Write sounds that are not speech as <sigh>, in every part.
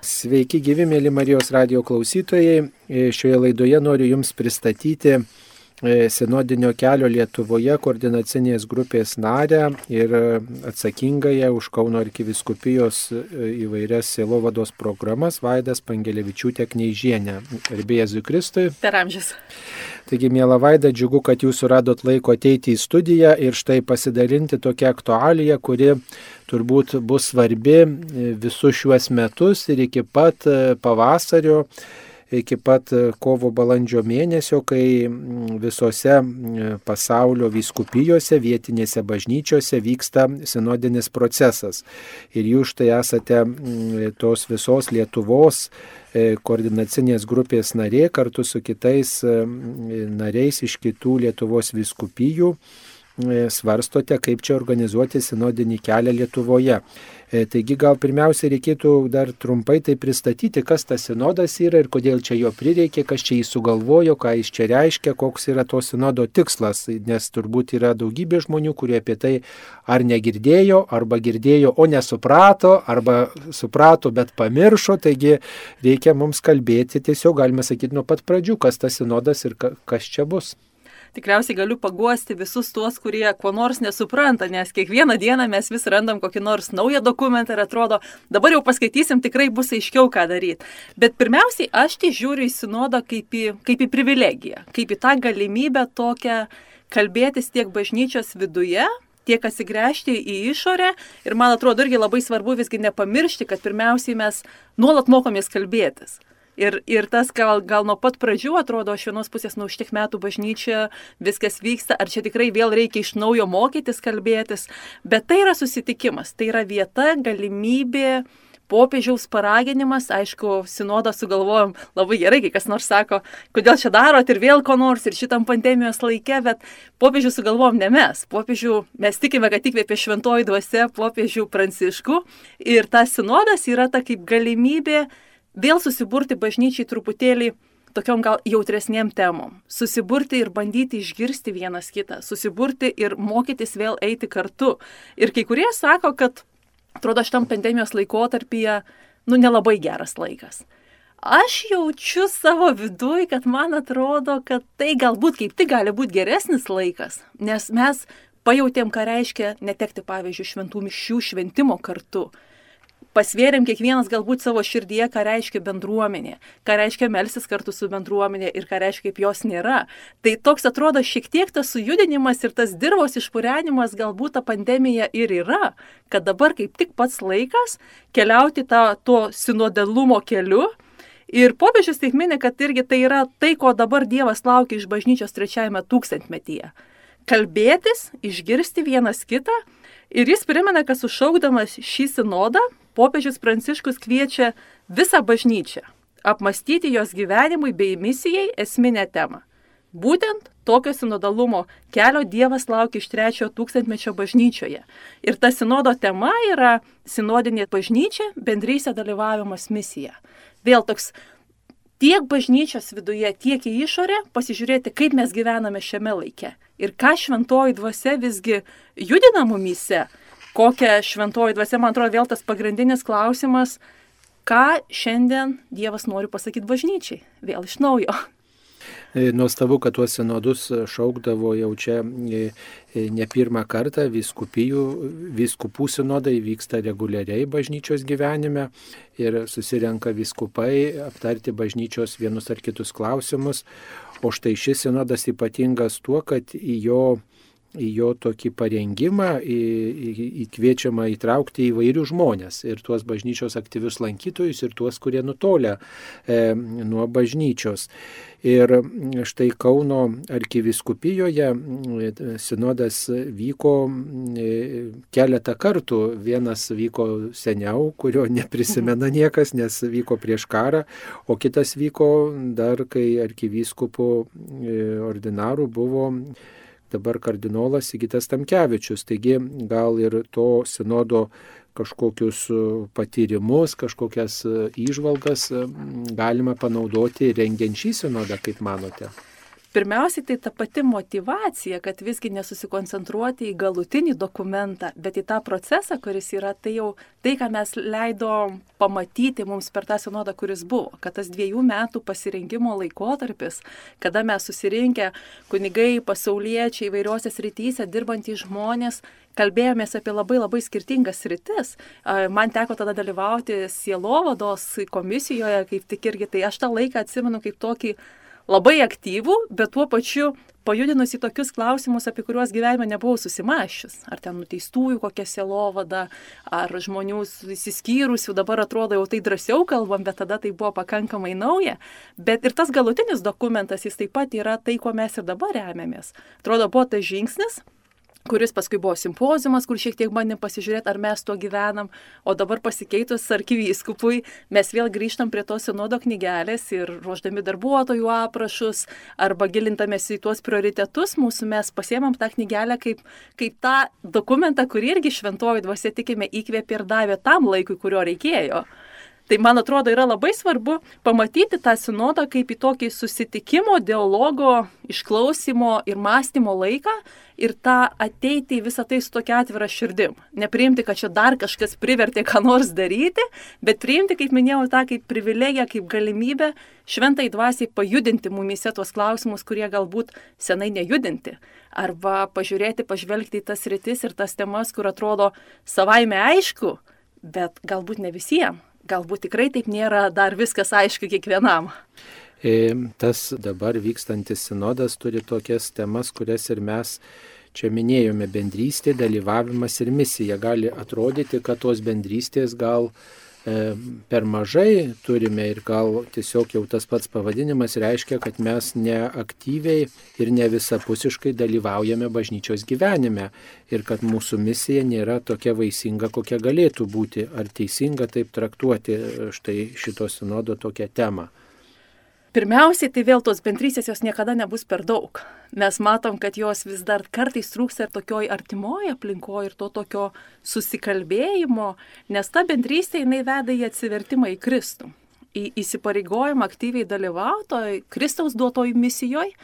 Sveiki gyvi, mėly Marijos radio klausytojai. Šioje laidoje noriu Jums pristatyti E, Sinodinio kelio Lietuvoje koordinacinės grupės narę ir atsakingąją už Kauno arkiviskupijos e, įvairias sielovados programas Vaidas Pangelevičiūtė Kneižienė. Gerbėjai Zikristui. Per amžius. Taigi, mėla Vaida, džiugu, kad jūs suradot laiko ateiti į studiją ir štai pasidalinti tokią aktualiją, kuri turbūt bus svarbi e, visus šiuos metus ir iki pat pavasario iki pat e, kovo balandžio mėnesio, kai visose pasaulio vyskupijose, vietinėse bažnyčiose vyksta sinodinis procesas. Ir jūs štai esate tos visos Lietuvos e, koordinacinės grupės narė kartu su kitais nariais iš kitų Lietuvos vyskupijų svarstote, kaip čia organizuoti sinodinį kelią Lietuvoje. E, taigi gal pirmiausia reikėtų dar trumpai tai pristatyti, kas tas sinodas yra ir kodėl čia jo prireikė, kas čia jį sugalvojo, ką jis čia reiškia, koks yra to sinodo tikslas, nes turbūt yra daugybė žmonių, kurie apie tai ar negirdėjo, arba girdėjo, o nesuprato, arba suprato, bet pamiršo, taigi reikia mums kalbėti tiesiog, galime sakyti, nuo pat pradžių, kas tas sinodas ir kas čia bus tikriausiai galiu paguosti visus tuos, kurie kuo nors nesupranta, nes kiekvieną dieną mes vis randam kokį nors naują dokumentą ir atrodo, dabar jau paskaitysim, tikrai bus aiškiau, ką daryti. Bet pirmiausiai aš tai žiūriu į sinodą kaip į, kaip į privilegiją, kaip į tą galimybę tokią kalbėtis tiek bažnyčios viduje, tiek atsigręžti į išorę ir man atrodo irgi labai svarbu visgi nepamiršti, kad pirmiausiai mes nuolat mokomės kalbėtis. Ir, ir tas gal, gal nuo pat pradžių atrodo, iš vienos pusės, nu, už tiek metų bažnyčia, viskas vyksta, ar čia tikrai vėl reikia iš naujo mokytis, kalbėtis, bet tai yra susitikimas, tai yra vieta, galimybė, popiežiaus paraginimas, aišku, sinodą sugalvojom labai gerai, kai kas nors sako, kodėl čia darot ir vėl ko nors ir šitam pandemijos laike, bet popiežių sugalvojom ne mes. Popiežių mes tikime, kad įkvėpė šventoji dvasia popiežių pranciškų. Ir tas sinodas yra ta kaip galimybė vėl susiburti bažnyčiai truputėlį tokiom gal jautresniem temom. Susiburti ir bandyti išgirsti vienas kitą, susiburti ir mokytis vėl eiti kartu. Ir kai kurie sako, kad atrodo šitam pandemijos laikotarpyje, nu, nelabai geras laikas. Aš jaučiu savo viduje, kad man atrodo, kad tai galbūt kaip tik gali būti geresnis laikas, nes mes pajutėm, ką reiškia netekti, pavyzdžiui, šventų mišių šventimo kartu pasvėrėm kiekvienas galbūt savo širdyje, ką reiškia bendruomenė, ką reiškia melsis kartu su bendruomenė ir ką reiškia, kaip jos nėra. Tai toks atrodo šiek tiek tas sujudinimas ir tas dirbos išpūrenimas galbūt ta pandemija ir yra, kad dabar kaip tik pats laikas keliauti tą, to sinodalumo keliu. Ir popiežius taip minė, kad irgi tai yra tai, ko dabar Dievas laukia iš bažnyčios trečiajame tūkstantmetyje. Kalbėtis, išgirsti vienas kitą. Ir jis primena, kad sušaukdamas šį sinodą, popiežius Pranciškus kviečia visą bažnyčią apmastyti jos gyvenimui bei misijai esminę temą. Būtent tokio sinodalumo kelio Dievas laukia iš trečiojo tūkstantmečio bažnyčioje. Ir ta sinodo tema yra sinodinė bažnyčia, bendrysė dalyvavimas misija. Vėl toks tiek bažnyčios viduje, tiek į išorę pasižiūrėti, kaip mes gyvename šiame laike. Ir ką šventoji dvasia visgi judina mumise, kokia šventoji dvasia, man atrodo, vėl tas pagrindinis klausimas, ką šiandien Dievas nori pasakyti bažnyčiai, vėl iš naujo. E, nuostabu, kad tuos senodus šaukdavo jau čia e, e, ne pirmą kartą, viskupijų, viskupų sinodai vyksta reguliariai bažnyčios gyvenime ir susirenka viskupai aptarti bažnyčios vienus ar kitus klausimus. O štai šis sinodas ypatingas tuo, kad į jo į jo tokį parengimą įkviečiama įtraukti įvairių žmonės ir tuos bažnyčios aktyvius lankytojus ir tuos, kurie nutolia e, nuo bažnyčios. Ir štai Kauno arkiviskupijoje e, sinodas vyko e, keletą kartų. Vienas vyko seniau, kurio neprisimena niekas, nes vyko prieš karą, o kitas vyko dar, kai arkiviskupų e, ordinarų buvo dabar kardinolas Sigitas Tamkevičius. Taigi gal ir to sinodo kažkokius e, patyrimus, kažkokias e, įžvalgas e, galima panaudoti rengiant šį sinodą, kaip manote? Pirmiausiai tai ta pati motivacija, kad visgi nesusikoncentruoti į galutinį dokumentą, bet į tą procesą, kuris yra tai jau tai, ką mes leido pamatyti mums per tą sinodą, kuris buvo. Kad tas dviejų metų pasirinkimo laikotarpis, kada mes susirinkę kunigai, pasauliečiai įvairiuose srityse, dirbantys žmonės, kalbėjomės apie labai labai skirtingas sritis. Man teko tada dalyvauti sielovados komisijoje, kaip tik irgi, tai aš tą laiką atsimenu kaip tokį labai aktyvų, bet tuo pačiu pajudinus į tokius klausimus, apie kuriuos gyvenime nebuvau susimašius. Ar ten nuteistųjų kokia selovada, ar žmonių įsiskyrusių, dabar atrodo jau tai drąsiau kalbam, bet tada tai buvo pakankamai nauja. Bet ir tas galutinis dokumentas, jis taip pat yra tai, kuo mes ir dabar remiamės. Atrodo, buvo tas žingsnis, kuris paskui buvo simpozijumas, kur šiek tiek bandėm pasižiūrėti, ar mes tuo gyvenam, o dabar pasikeitus arkivyskupui, mes vėl grįžtam prie tos sinodo knygelės ir ruoždami darbuotojų aprašus arba gilintamės į tuos prioritetus mūsų, mes pasiemam tą knygelę kaip, kaip tą dokumentą, kurį irgi šventoji dvasia tikime įkvėpė ir davė tam laikui, kurio reikėjo. Tai man atrodo yra labai svarbu pamatyti tą sinodą kaip į tokį susitikimo, dialogo, išklausimo ir mąstymo laiką ir tą ateiti į visą tai su tokia atvira širdim. Nepriimti, kad čia dar kažkas privertė ką nors daryti, bet priimti, kaip minėjau, tą kaip privilegiją, kaip galimybę šventai dvasiai pajudinti mumise tuos klausimus, kurie galbūt senai nejudinti. Arba pažiūrėti, pažvelgti į tas rytis ir tas temas, kur atrodo savaime aišku, bet galbūt ne visiems galbūt tikrai taip nėra dar viskas aišku kiekvienam. E, tas dabar vykstantis sinodas turi tokias temas, kurias ir mes čia minėjome - bendrystė, dalyvavimas ir misija. Gali atrodyti, kad tos bendrystės gal per mažai turime ir gal tiesiog jau tas pats pavadinimas reiškia, kad mes neaktyviai ir ne visapusiškai dalyvaujame bažnyčios gyvenime ir kad mūsų misija nėra tokia vaisinga, kokia galėtų būti. Ar teisinga taip traktuoti štai šito sinodo tokią temą? Pirmiausiai, tai vėl tos bendrystės jos niekada nebus per daug. Mes matom, kad jos vis dar kartais trūksta ir tokioj artimoje aplinkoje ir to tokio susikalbėjimo, nes ta bendrystė jinai veda į atsivertimą į Kristų, į įsipareigojimą aktyviai dalyvauti Kristaus duotoj misijoje.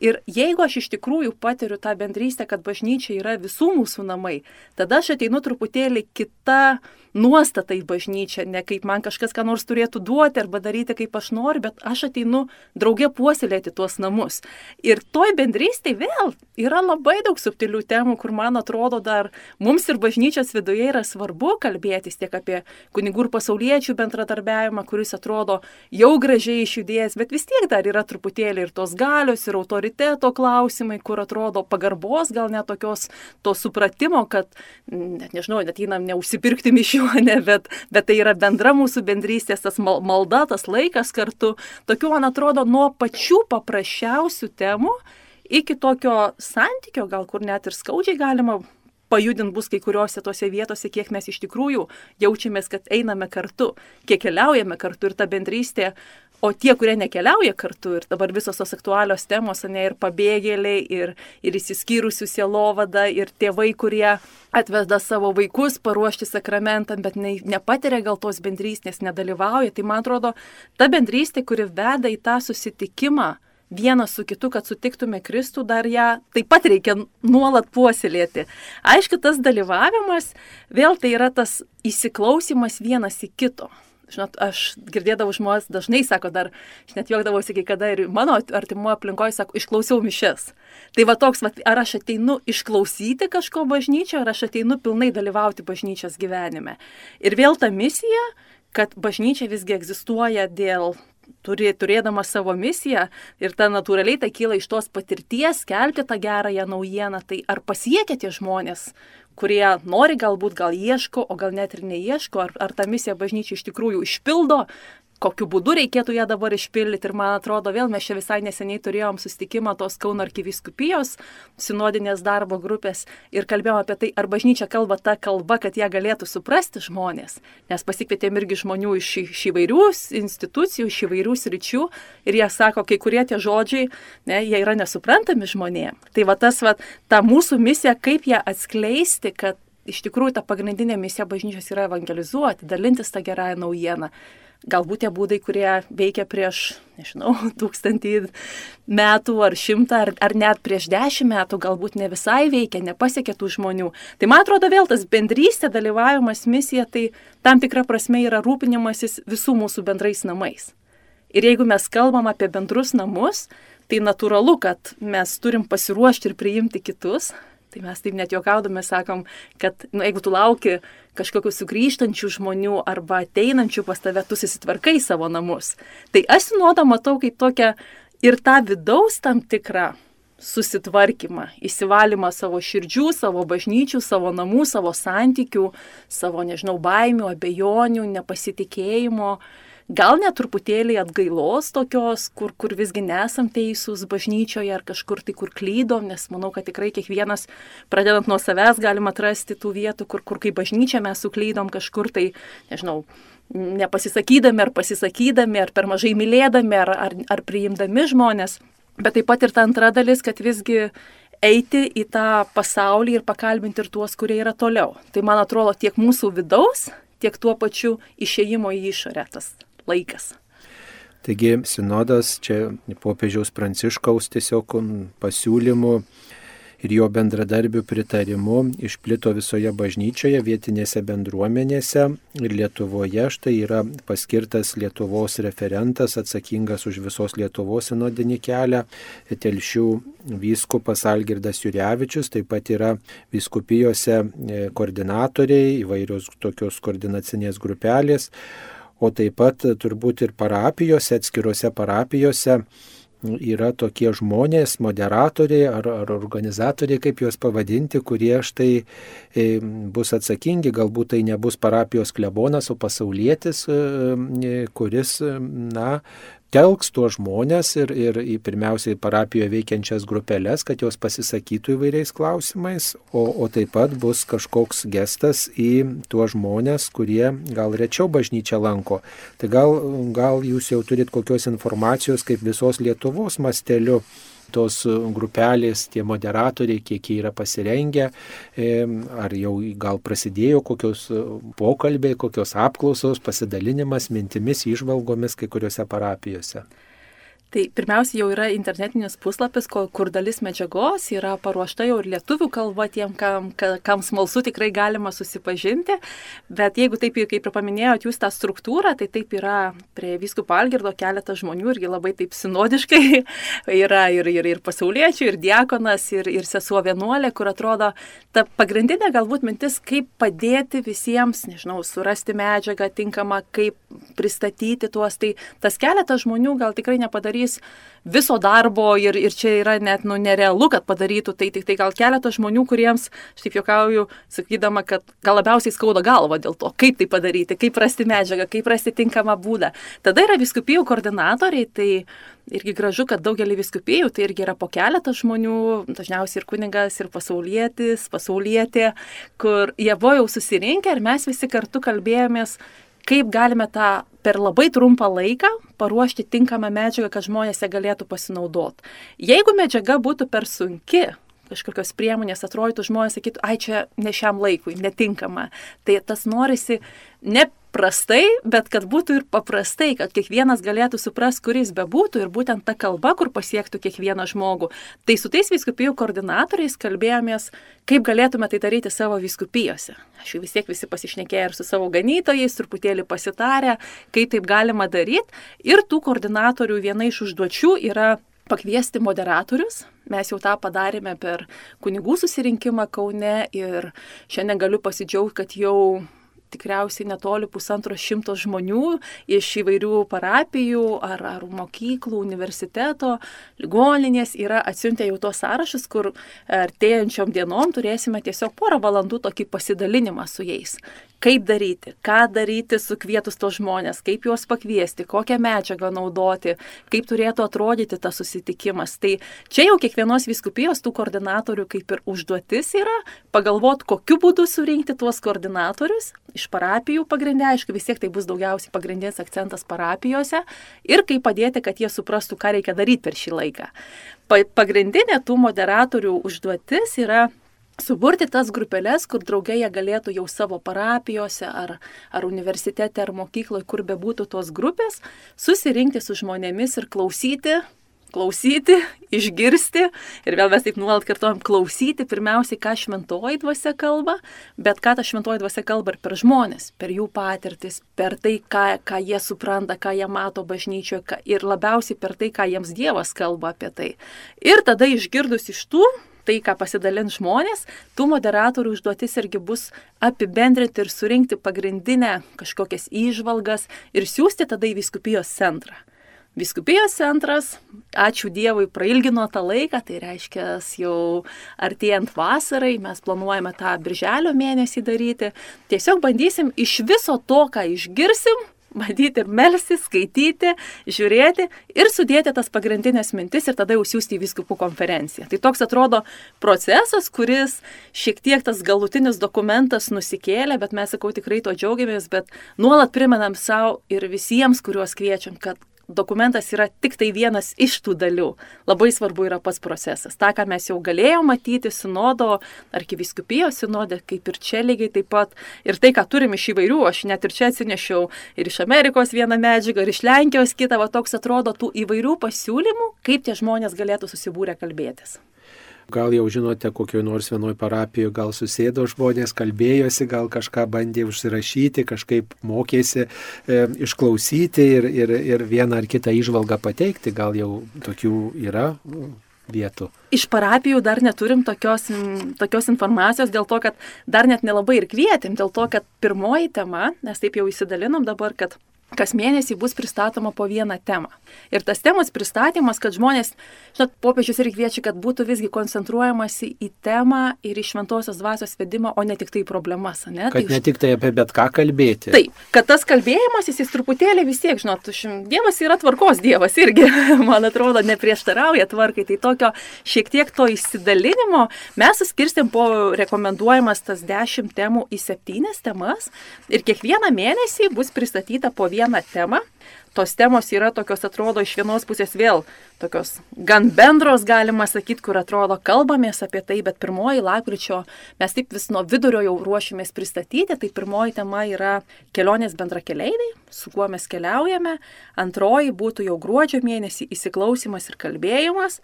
Ir jeigu aš iš tikrųjų patiriu tą bendrystę, kad bažnyčia yra visų mūsų namai, tada aš ateinu truputėlį kita nuostata į bažnyčią, ne kaip man kažkas ką nors turėtų duoti arba daryti kaip aš noriu, bet aš ateinu draugė puoselėti tuos namus. Ir toj bendrystėje vėl yra labai daug subtilių temų, kur man atrodo dar mums ir bažnyčios viduje yra svarbu kalbėtis tiek apie kunigų ir pasauliečių bendradarbiavimą, kuris atrodo jau gražiai išjudėjęs, bet vis tiek dar yra truputėlį ir tos galios, ir autoriteto klausimai, kur atrodo pagarbos, gal net tokios to supratimo, kad, net nežinau, net einam neužsipirkti mišių ne, <laughs> bet, bet tai yra bendra mūsų bendrystės, tas malda, tas laikas kartu. Tokių, man atrodo, nuo pačių paprasčiausių temų iki tokio santykio, gal kur net ir skaudžiai galima pajudint bus kai kuriuose tose vietose, kiek mes iš tikrųjų jaučiamės, kad einame kartu, kiek keliaujame kartu ir ta bendrystė. O tie, kurie nekeliauja kartu ir dabar visos tos aktualios temos, ne ir pabėgėliai, ir, ir įsiskyrusių sielovada, ir tėvai, kurie atveda savo vaikus paruošti sakramentam, bet ne, nepatiria gal tos bendrystės, nedalyvauja. Tai man atrodo, ta bendrystė, kuri veda į tą susitikimą, vienas su kitu, kad sutiktume Kristų, dar ją taip pat reikia nuolat puoselėti. Aišku, tas dalyvavimas vėl tai yra tas įsiklausimas vienas į kito. Žinot, aš girdėdavau žmonės dažnai sako, dar, aš net juokdavausi kai kada ir mano artimoje aplinkoje sako, išklausiau mišes. Tai va toks, va, ar aš ateinu išklausyti kažko bažnyčio, ar aš ateinu pilnai dalyvauti bažnyčios gyvenime. Ir vėl ta misija, kad bažnyčia visgi egzistuoja dėl turi, turėdama savo misiją ir ta natūraliai tai kyla iš tos patirties kelti tą gerąją naujieną, tai ar pasiekia tie žmonės, kurie nori galbūt, gal ieško, o gal net ir neieško, ar, ar ta misija bažnyčia iš tikrųjų išpildo kokiu būdu reikėtų ją dabar išpildyti. Ir man atrodo, vėl mes čia visai neseniai turėjom susitikimą tos Kauno arkiviskupijos sinodinės darbo grupės ir kalbėjom apie tai, ar bažnyčia kalba tą kalbą, kad ją galėtų suprasti žmonės. Nes pasikvietėm irgi žmonių iš, iš įvairių institucijų, iš įvairių sričių ir jie sako, kai kurie tie žodžiai, ne, jie yra nesuprantami žmonėms. Tai va tas, va, ta mūsų misija, kaip ją atskleisti, kad iš tikrųjų ta pagrindinė misija bažnyčios yra evangelizuoti, dalintis tą gerąją naujieną Galbūt tie būdai, kurie veikia prieš, nežinau, <laughs> tūkstantį metų ar šimtą ar, ar net prieš dešimt metų, galbūt ne visai veikia, nepasiekia tų žmonių. Tai man atrodo vėl tas bendrystė, dalyvavimas misija, tai tam tikra prasme yra rūpinimasis visų mūsų bendrais namais. Ir jeigu mes kalbam apie bendrus namus, tai natūralu, kad mes turim pasiruošti ir priimti kitus, Tai mes taip net juokaudami sakom, kad nu, jeigu tu lauki kažkokių sugrįžtančių žmonių arba ateinančių pas tave, tu susitvarkai savo namus. Tai aš sinuodą matau kaip tokią ir tą vidaus tam tikrą susitvarkymą, įsivalymą savo širdžių, savo bažnyčių, savo namų, savo santykių, savo, nežinau, baimių, abejonių, nepasitikėjimo gal net truputėlį atgailos tokios, kur, kur visgi nesam teisūs bažnyčioje ar kažkur tai, kur klydom, nes manau, kad tikrai kiekvienas, pradedant nuo savęs, galim atrasti tų vietų, kur, kur kaip bažnyčia mes suklydom kažkur tai, nežinau, nepasisakydami ar pasisakydami, ar per mažai mylėdami, ar, ar, ar priimdami žmonės. Bet taip pat ir ta antra dalis, kad visgi eiti į tą pasaulį ir pakalbinti ir tuos, kurie yra toliau. Tai man atrodo tiek mūsų vidaus, tiek tuo pačiu išėjimo į išorę tas laikas. Taigi sinodas čia popiežiaus pranciškaus tiesiog pasiūlymų ir jo bendradarbių pritarimu išplito visoje bažnyčioje, vietinėse bendruomenėse ir Lietuvoje štai yra paskirtas Lietuvos referentas atsakingas už visos Lietuvos sinodinį kelią, telšių vyskupas Algirdas Jurevičius, taip pat yra vyskupijose e, koordinatoriai, įvairios tokios koordinacinės grupelės o taip pat turbūt ir parapijose, atskiruose parapijose yra tokie žmonės, moderatoriai ar, ar organizatoriai, kaip juos pavadinti, kurie štai e, bus atsakingi, galbūt tai nebus parapijos klebonas, o pasaulietis, e, kuris, na, telks tuos žmonės ir, ir į pirmiausiai parapijoje veikiančias grupelės, kad jos pasisakytų įvairiais klausimais, o, o taip pat bus kažkoks gestas į tuos žmonės, kurie gal rečiau bažnyčią lanko. Tai gal, gal jūs jau turit kokios informacijos, kaip visos Lietuvos masteliu tos grupelės, tie moderatoriai, kiek jie yra pasirengę, ar jau gal prasidėjo kokios pokalbiai, kokios apklausos, pasidalinimas mintimis, išvalgomis kai kuriuose parapijose. Tai pirmiausia jau yra internetinis puslapis, kur dalis medžiagos yra paruošta jau ir lietuvių kalba tiem, kam, kam smalsu tikrai galima susipažinti. Bet jeigu taip, kaip ir paminėjot, jūs tą struktūrą, tai taip yra prie viskupų Algirdo keletas žmonių irgi labai taip sinodiškai <laughs> yra ir, ir, ir pasauliečių, ir diakonas, ir, ir sesuo vienuolė, kur atrodo ta pagrindinė galbūt mintis, kaip padėti visiems, nežinau, surasti medžiagą tinkamą, kaip pristatyti tuos. Tai tas keletas žmonių gal tikrai nepadarys nepadarys viso darbo ir, ir čia yra net nu, nerealu, kad padarytų. Tai tik tai gal keletas žmonių, kuriems, aš taip juokauju, sakydama, kad gal labiausiai skauda galva dėl to, kaip tai padaryti, kaip rasti medžiagą, kaip rasti tinkamą būdą. Tada yra viskupijų koordinatoriai, tai irgi gražu, kad daugelį viskupijų tai irgi yra po keletą žmonių, dažniausiai ir kuningas, ir pasaulietis, pasaulietė, kur jie buvo jau susirinkę ir mes visi kartu kalbėjomės kaip galime tą per labai trumpą laiką paruošti tinkamą medžiagą, kad žmonės ją galėtų pasinaudoti. Jeigu medžiaga būtų per sunki, kažkokios priemonės atrodytų, žmonės sakytų, ai čia ne šiam laikui, netinkama. Tai tas norisi ne prastai, bet kad būtų ir paprastai, kad kiekvienas galėtų suprasti, kuris bebūtų ir būtent ta kalba, kur pasiektų kiekvieną žmogų. Tai su tais viskupijų koordinatoriais kalbėjomės, kaip galėtume tai daryti savo viskupijose. Aš jau vis tiek visi pasišnekėję ir su savo ganytojais, truputėlį pasitarę, kaip taip galima daryti. Ir tų koordinatorių viena iš užduočių yra pakviesti moderatorius. Mes jau tą padarėme per kunigų susirinkimą Kaune ir šiandien galiu pasidžiaugti, kad jau tikriausiai netoli pusantro šimto žmonių iš įvairių parapijų ar, ar mokyklų, universiteto, ligoninės yra atsiuntę jau tos sąrašus, kur artėjančiom dienom turėsime tiesiog porą valandų tokį pasidalinimą su jais kaip daryti, ką daryti sukvietus tos žmonės, kaip juos pakviesti, kokią medžiagą naudoti, kaip turėtų atrodyti tas susitikimas. Tai čia jau kiekvienos viskupijos tų koordinatorių kaip ir užduotis yra pagalvoti, kokiu būdu surinkti tuos koordinatorius iš parapijų pagrindė, aišku, vis tiek tai bus daugiausiai pagrindinis akcentas parapijose ir kaip padėti, kad jie suprastų, ką reikia daryti per šį laiką. Pagrindinė tų moderatorių užduotis yra suburti tas grupelės, kur draugėje galėtų jau savo parapijose ar, ar universitete ar mokykloje, kur bebūtų tos grupės, susirinkti su žmonėmis ir klausyti, klausyti, išgirsti ir vėl mes taip nuolat kartuojam klausyti pirmiausiai, ką šventoji dvasia kalba, bet ką ta šventoji dvasia kalba ir per žmonės, per jų patirtis, per tai, ką, ką jie supranta, ką jie mato bažnyčioje ir labiausiai per tai, ką jiems Dievas kalba apie tai. Ir tada išgirdus iš tų tai, ką pasidalins žmonės, tų moderatorių užduotis irgi bus apibendrinti ir surinkti pagrindinę kažkokias įžvalgas ir siūsti tada į viskupijos centrą. Viskupijos centras, ačiū Dievui, prailgino tą laiką, tai reiškia jau artėjant vasarai, mes planuojame tą birželio mėnesį daryti. Tiesiog bandysim iš viso to, ką išgirsim, bandyti ir melsis, skaityti, žiūrėti ir sudėti tas pagrindinės mintis ir tada jau siūsti į viskupų konferenciją. Tai toks atrodo procesas, kuris šiek tiek tas galutinis dokumentas nusikėlė, bet mes, sakau, tikrai to džiaugiamės, bet nuolat primenam savo ir visiems, kuriuos kviečiam, kad dokumentas yra tik tai vienas iš tų dalių. Labai svarbu yra pats procesas. Ta, ką mes jau galėjome matyti sinodo, arkiviskupijos sinodė, kaip ir čia lygiai taip pat. Ir tai, ką turim iš įvairių, aš net ir čia atsinešiau ir iš Amerikos vieną medžiagą, ir iš Lenkijos kitą, va toks atrodo tų įvairių pasiūlymų, kaip tie žmonės galėtų susibūrę kalbėtis. Gal jau žinote, kokioje nors vienoje parapijoje gal susėdo žmonės, kalbėjosi, gal kažką bandė užsirašyti, kažkaip mokėsi e, išklausyti ir, ir, ir vieną ar kitą išvalgą pateikti, gal jau tokių yra vietų. Iš parapijų dar neturim tokios, tokios informacijos dėl to, kad dar net nelabai ir kvietėm, dėl to, kad pirmoji tema, nes taip jau įsidalinom dabar, kad kas mėnesį bus pristatoma po vieną temą. Ir tas temos pristatymas, kad žmonės, žinot, popiežius ir kviečia, kad būtų visgi koncentruojamasi į temą ir į šventosios dvasios vedimą, o ne tik tai problemas. Ne? Kad tai, ne tik tai apie bet ką kalbėti. Taip, kad tas kalbėjimas jis truputėlį vis tiek, žinot, Dievas yra tvarkos Dievas irgi, <laughs> man atrodo, neprieštarauja tvarkai. Tai tokio šiek tiek to įsidalinimo mes suskirstėm po rekomenduojamas tas dešimt temų į septynes temas ir kiekvieną mėnesį bus pristatyta po vieną vieną temą. Tos temos yra tokios, atrodo, iš vienos pusės vėl tokios gan bendros, galima sakyti, kur atrodo kalbamės apie tai, bet pirmoji lapkričio mes taip vis nuo vidurio jau ruošimės pristatyti, tai pirmoji tema yra kelionės bendrakeleiviai, su kuo mes keliaujame, antroji būtų jau gruodžio mėnesį įsiklausimas ir kalbėjimas.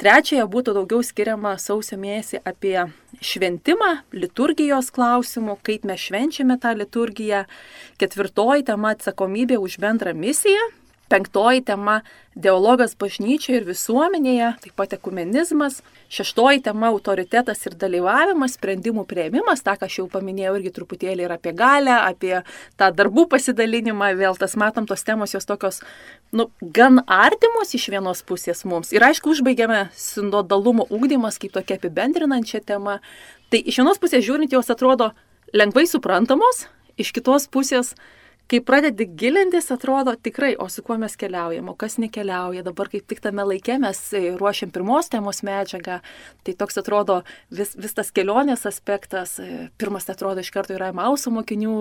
Trečiąją būtų daugiau skiriama sausio mėnesį apie šventimą, liturgijos klausimų, kaip mes švenčiame tą liturgiją. Ketvirtoji tema atsakomybė už bendrą misiją. Penktoji tema - dialogas bažnyčioje ir visuomenėje, taip pat ekumenizmas. Šeštoji tema - autoritetas ir dalyvavimas, sprendimų prieimimas, tą, ką aš jau paminėjau irgi truputėlį ir apie galę, apie tą darbų pasidalinimą. Vėl tas matom, tos temos jos tokios, nu, gan artimos iš vienos pusės mums. Ir aišku, užbaigiame sindodalumo ūkdymas kaip tokia apibendrinančia tema. Tai iš vienos pusės žiūrint, jos atrodo lengvai suprantamos, iš kitos pusės kai pradedi gilintis, atrodo tikrai, o su kuo mes keliaujam, o kas nekeliauja. Dabar kaip tik tame laike mes e, ruošiam pirmos temos medžiagą, tai toks atrodo vis, vis tas kelionės aspektas. E, pirmas atrodo iš karto yra Mauso mokinių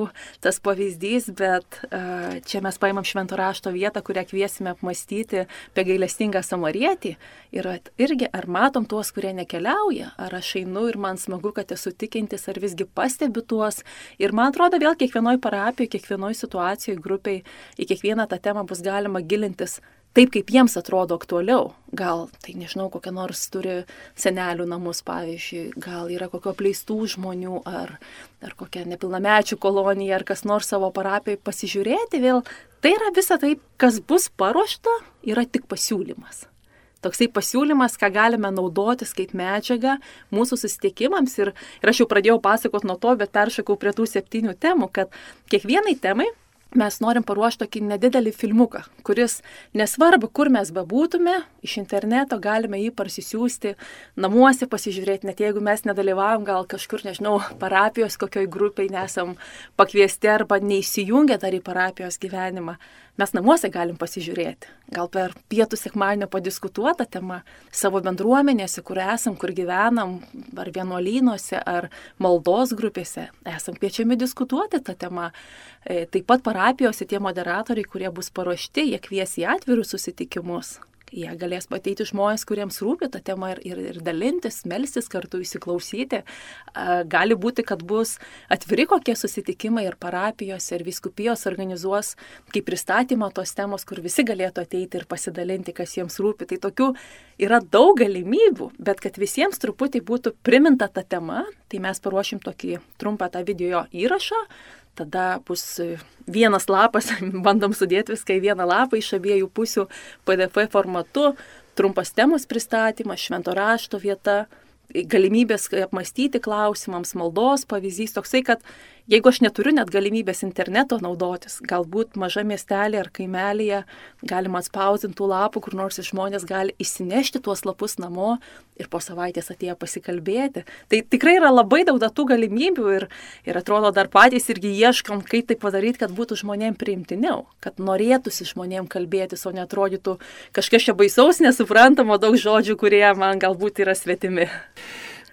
tas pavyzdys, bet uh, čia mes paimam švento rašto vietą, kurią kviesime apmastyti apie gailestingą samarietį. Ir irgi ar matom tuos, kurie nekeliauja, ar aš einu ir man smagu, kad esu tikintis, ar visgi pastebiu tuos. Ir man atrodo vėl kiekvienoje parapijoje, kiekvienoje situacijoje situacijai, grupiai, į kiekvieną tą temą bus galima gilintis taip, kaip jiems atrodo aktualiau. Gal, tai nežinau, kokia nors turi senelių namus, pavyzdžiui, gal yra kokio pleistų žmonių, ar, ar kokia nepilnamečių kolonija, ar kas nors savo parapijoje pasižiūrėti vėl. Tai yra visa tai, kas bus paruošta, yra tik pasiūlymas. Toksai pasiūlymas, ką galime naudotis kaip medžiaga mūsų susitikimams. Ir, ir aš jau pradėjau pasakoti nuo to, bet peršakau prie tų septynių temų, kad kiekvienai temai mes norim paruošti tokį nedidelį filmuką, kuris nesvarbu, kur mes bebūtume, iš interneto galime jį parsisiųsti, namuose pasižiūrėti, net jeigu mes nedalyvavom gal kažkur, nežinau, parapijos kokioj grupiai nesam pakviesti arba neįsijungę dar į parapijos gyvenimą mes namuose galim pasižiūrėti. Gal per pietų sekmadienio padiskutuotą temą savo bendruomenėse, kur esam, kur gyvenam, ar vienuolynuose, ar maldos grupėse, esam kviečiami diskutuoti tą temą. E, taip pat parapijose tie moderatoriai, kurie bus paruošti, jie kvies į atvirus susitikimus Jie galės ateiti žmonės, kuriems rūpi ta tema ir, ir, ir dalintis, melstis kartu, įsiklausyti. Gali būti, kad bus atviri kokie susitikimai ir parapijos, ir viskupijos organizuos kaip pristatymą tos temos, kur visi galėtų ateiti ir pasidalinti, kas jiems rūpi. Tai tokių yra daug galimybių, bet kad visiems truputį būtų priminta ta tema, tai mes paruošim tokį trumpą tą video įrašą, tada bus vienas lapas, <laughs> bandom sudėti viską į vieną lapą iš abiejų pusių PDF formatu, trumpas temos pristatymas, švento rašto vieta, galimybės apmastyti klausimams, maldos pavyzdys toksai, kad Jeigu aš neturiu net galimybės interneto naudotis, galbūt maža miestelė ar kaimelėje galima atspausintų lapų, kur nors žmonės gali įsinešti tuos lapus namo ir po savaitės atėję pasikalbėti. Tai tikrai yra labai daug datų galimybių ir, ir atrodo dar patys irgi ieškom, kaip tai padaryti, kad būtų žmonėm priimtiniau, kad norėtųsi žmonėm kalbėtis, o netrodytų kažkas čia baisaus, nesuprantamo daug žodžių, kurie man galbūt yra svetimi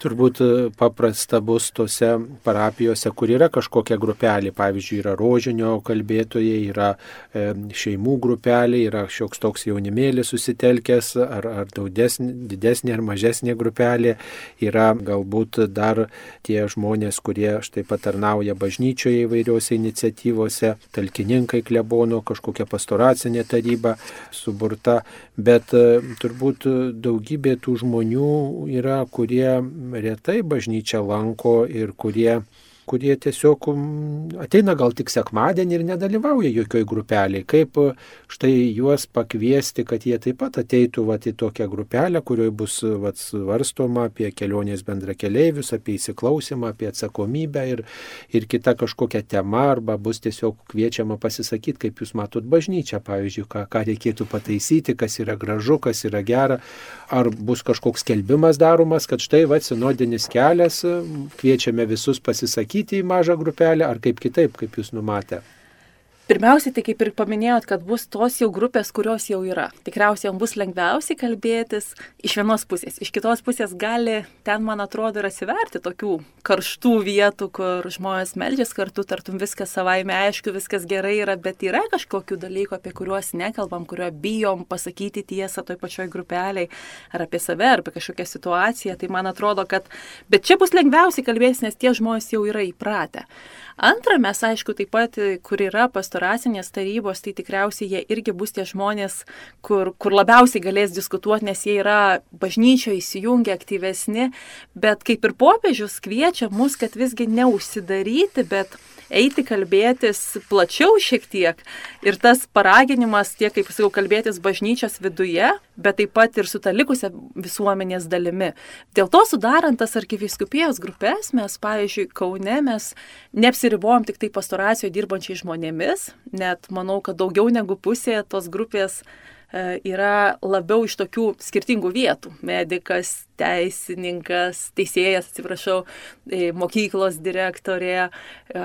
turbūt e, paprasta bus tose parapijose, kur yra kažkokia grupelė, pavyzdžiui, yra rožinio kalbėtojai, yra e, šeimų grupelė, yra šioks toks jaunimėlis susitelkęs, ar, ar daudesnė, didesnė ar mažesnė grupelė, yra galbūt dar tie žmonės, kurie štai patarnauja bažnyčioje įvairiuose iniciatyvose, talkininkai klebono, kažkokia pastoracinė taryba suburta, bet e, turbūt daugybė tų žmonių yra, kurie retai bažnyčią lanko ir kurie kurie tiesiog ateina gal tik sekmadienį ir nedalyvauja jokioj grupeliai. Kaip e, štai juos pakviesti, kad jie taip pat ateitų vat, į tokią grupelę, kurioje bus vat, svarstoma apie kelionės bendrakeleivius, apie įsiklausimą, apie atsakomybę ir, ir kita kažkokia tema, arba bus tiesiog kviečiama pasisakyti, kaip jūs matot bažnyčią, pavyzdžiui, ką, ką reikėtų pataisyti, kas yra gražu, kas yra gera, ar bus kažkoks kelbimas daromas, kad štai va, sinodinis kelias, kviečiame visus pasisakyti įtraukyti į mažą grupelę, ar kaip kitaip, kaip jūs numatė? Pirmiausiai, tai kaip ir paminėjot, kad bus tos jau grupės, kurios jau yra. Tikriausiai jam bus lengviausiai kalbėtis iš vienos pusės. Iš kitos pusės gali ten, man atrodo, ir atsiverti tokių karštų vietų, kur žmonės melžias kartu, tartum viskas savaime aišku, viskas gerai yra, bet yra kažkokių dalykų, apie kuriuos nekalbam, kurio bijom pasakyti tiesą toj pačioj grupeliai, ar apie save, ar apie kažkokią situaciją. Tai man atrodo, kad... Bet čia bus lengviausiai kalbėtis, nes tie žmonės jau yra įpratę. Antra, mes aišku taip pat, kur yra pastoracinės tarybos, tai tikriausiai jie irgi bus tie žmonės, kur, kur labiausiai galės diskutuoti, nes jie yra bažnyčioje įsijungę aktyvesni, bet kaip ir popiežius kviečia mus, kad visgi neužsidaryti, bet eiti kalbėtis plačiau šiek tiek. Ir tas paraginimas tiek, kaip sakau, kalbėtis bažnyčios viduje, bet taip pat ir su ta likusia visuomenės dalimi. Dėl to sudarant tas arkiviskupijos grupės, mes, pavyzdžiui, Kaune mes neapsiribuojam tik tai pastoracijoje dirbančiai žmonėmis, net manau, kad daugiau negu pusė tos grupės e, yra labiau iš tokių skirtingų vietų. Medikas, teisininkas, teisėjas, atsiprašau, e, mokyklos direktorė, e,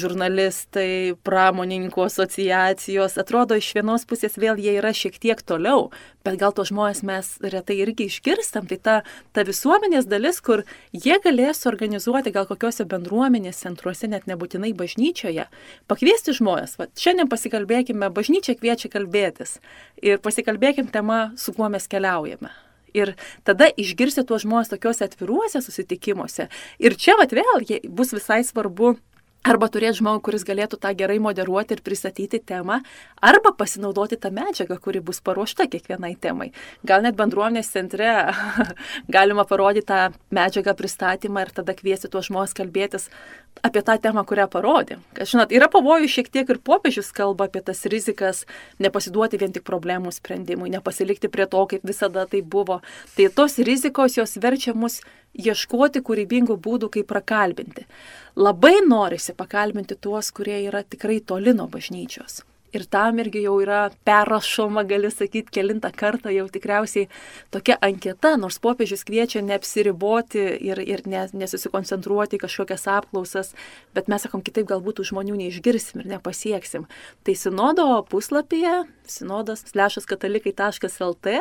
žurnalistai, pramonininkų asociacijos. Atrodo, iš vienos pusės vėl jie yra šiek tiek toliau, bet gal tos žmonės mes retai irgi išgirstam. Tai ta, ta visuomenės dalis, kur jie galės organizuoti gal kokiuose bendruomenės centruose, net nebūtinai bažnyčioje, pakviesti žmonės. Va, šiandien pasikalbėkime, bažnyčia kviečia kalbėtis ir pasikalbėkime tema, su kuo mes keliaujame. Ir tada išgirsti tuos žmonės tokiuose atviruose susitikimuose. Ir čia vat vėl bus visai svarbu Arba turėti žmogų, kuris galėtų tą gerai moderuoti ir pristatyti temą, arba pasinaudoti tą medžiagą, kuri bus paruošta kiekvienai temai. Gal net bendruomenės centre <laughs> galima parodyti tą medžiagą pristatymą ir tada kviesti tuos žmonės kalbėtis apie tą temą, kurią parodė. Kad, žinot, yra pavojų šiek tiek ir popiežius kalba apie tas rizikas, nepasiduoti vien tik problemų sprendimui, nepasilikti prie to, kaip visada tai buvo. Tai tos rizikos jos verčia mus ieškoti kūrybingų būdų, kaip prakalbinti. Labai norisi pakalbinti tuos, kurie yra tikrai toli nuo bažnyčios. Ir tam irgi jau yra perrašoma, gali sakyti, kilintą kartą jau tikriausiai tokia anketa, nors popiežius kviečia neapsiriboti ir, ir nesusikoncentruoti kažkokias apklausas, bet mes sakom, kitaip galbūt tų žmonių neišgirsim ir nepasieksim. Tai sinodo puslapyje, sinodas lešas katalikai.lt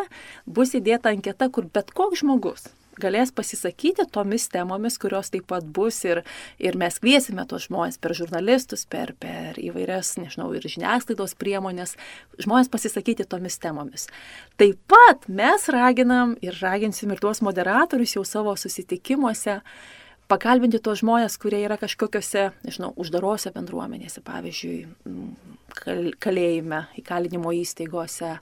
bus įdėta anketa, kur bet koks žmogus galės pasisakyti tomis temomis, kurios taip pat bus ir, ir mes kviesime tos žmonės per žurnalistus, per, per įvairias, nežinau, ir žiniasklaidos priemonės, žmonės pasisakyti tomis temomis. Taip pat mes raginam ir raginsim ir tuos moderatorius jau savo susitikimuose pakalbinti tos žmonės, kurie yra kažkokiose, nežinau, uždarose bendruomenėse, pavyzdžiui, kalėjime, įkalinimo įstaigose,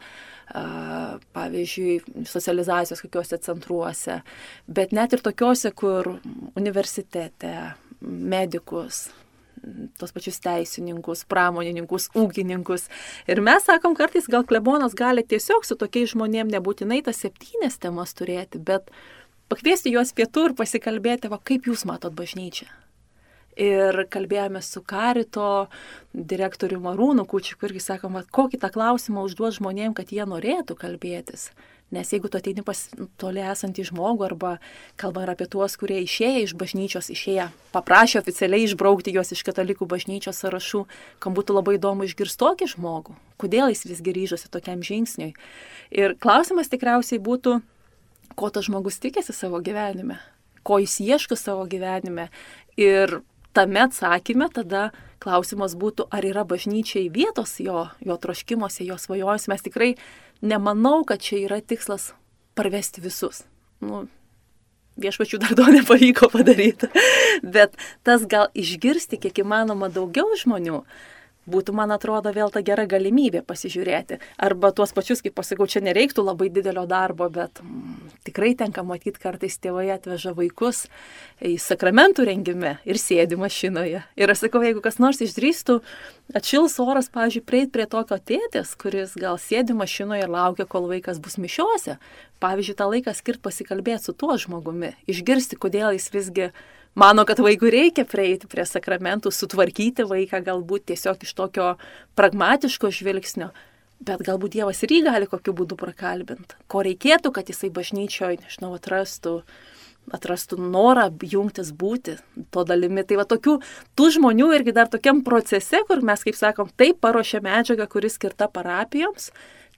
pavyzdžiui, socializacijos kokiuose centruose, bet net ir tokiuose, kur universitete, medikus, tos pačius teisininkus, pramonininkus, ūkininkus. Ir mes sakom, kartais gal klebonas gali tiesiog su tokiais žmonėmis nebūtinai tas septynes temas turėti, bet pakviesti juos pietų ir pasikalbėti, va kaip jūs matot bažnyčią ir kalbėjome su Karito direktoriumi Marūnu Kučiu, irgi sakom, kokį tą klausimą užduos žmonėm, kad jie norėtų kalbėtis. Nes jeigu tu ateini pas toli esantį žmogų arba kalba ir apie tuos, kurie išėję iš bažnyčios, išėję, paprašė oficialiai išbraukti juos iš katalikų bažnyčios sąrašų, kam būtų labai įdomu išgirsti tokį žmogų, kodėl jis visgi ryžosi tokiam žingsniui. Ir klausimas tikriausiai būtų, ko tas žmogus tikėsi savo gyvenime, ko jis ieško savo gyvenime ir tame atsakyme tada klausimas būtų, ar yra bažnyčiai vietos jo, jo troškimuose, jo svajojus. Mes tikrai nemanau, kad čia yra tikslas parvesti visus. Nu, viešpačių dar to <laughs> nepavyko padaryti. Bet tas gal išgirsti kiek įmanoma daugiau žmonių, būtų, man atrodo, vėl ta gera galimybė pasižiūrėti. Arba tuos pačius, kaip pasakau, čia nereiktų labai didelio darbo, bet mm, tikrai tenka matyti, kartais tėvai atveža vaikus į sakramentų rengime ir sėdi mašinoje. Ir aš sakau, jeigu kas nors išdrįstų, atšils oras, pavyzdžiui, prieiti prie tokio tėtės, kuris gal sėdi mašinoje ir laukia, kol vaikas bus mišiuose. Pavyzdžiui, tą laiką skirt pasikalbėti su tuo žmogumi, išgirsti, kodėl jis visgi mano, kad vaikui reikia prieiti prie sakramentų, sutvarkyti vaiką galbūt tiesiog iš tokio pragmatiško žvilgsnio, bet galbūt Dievas ir jį gali kokiu būdu prakalbinti. Ko reikėtų, kad jisai bažnyčioje, nežinau, atrastų atrastų norą jungtis būti to dalimi. Tai va tokių, tų žmonių irgi dar tokiam procese, kur mes, kaip sakom, taip paruošė medžiagą, kuri skirta parapijoms,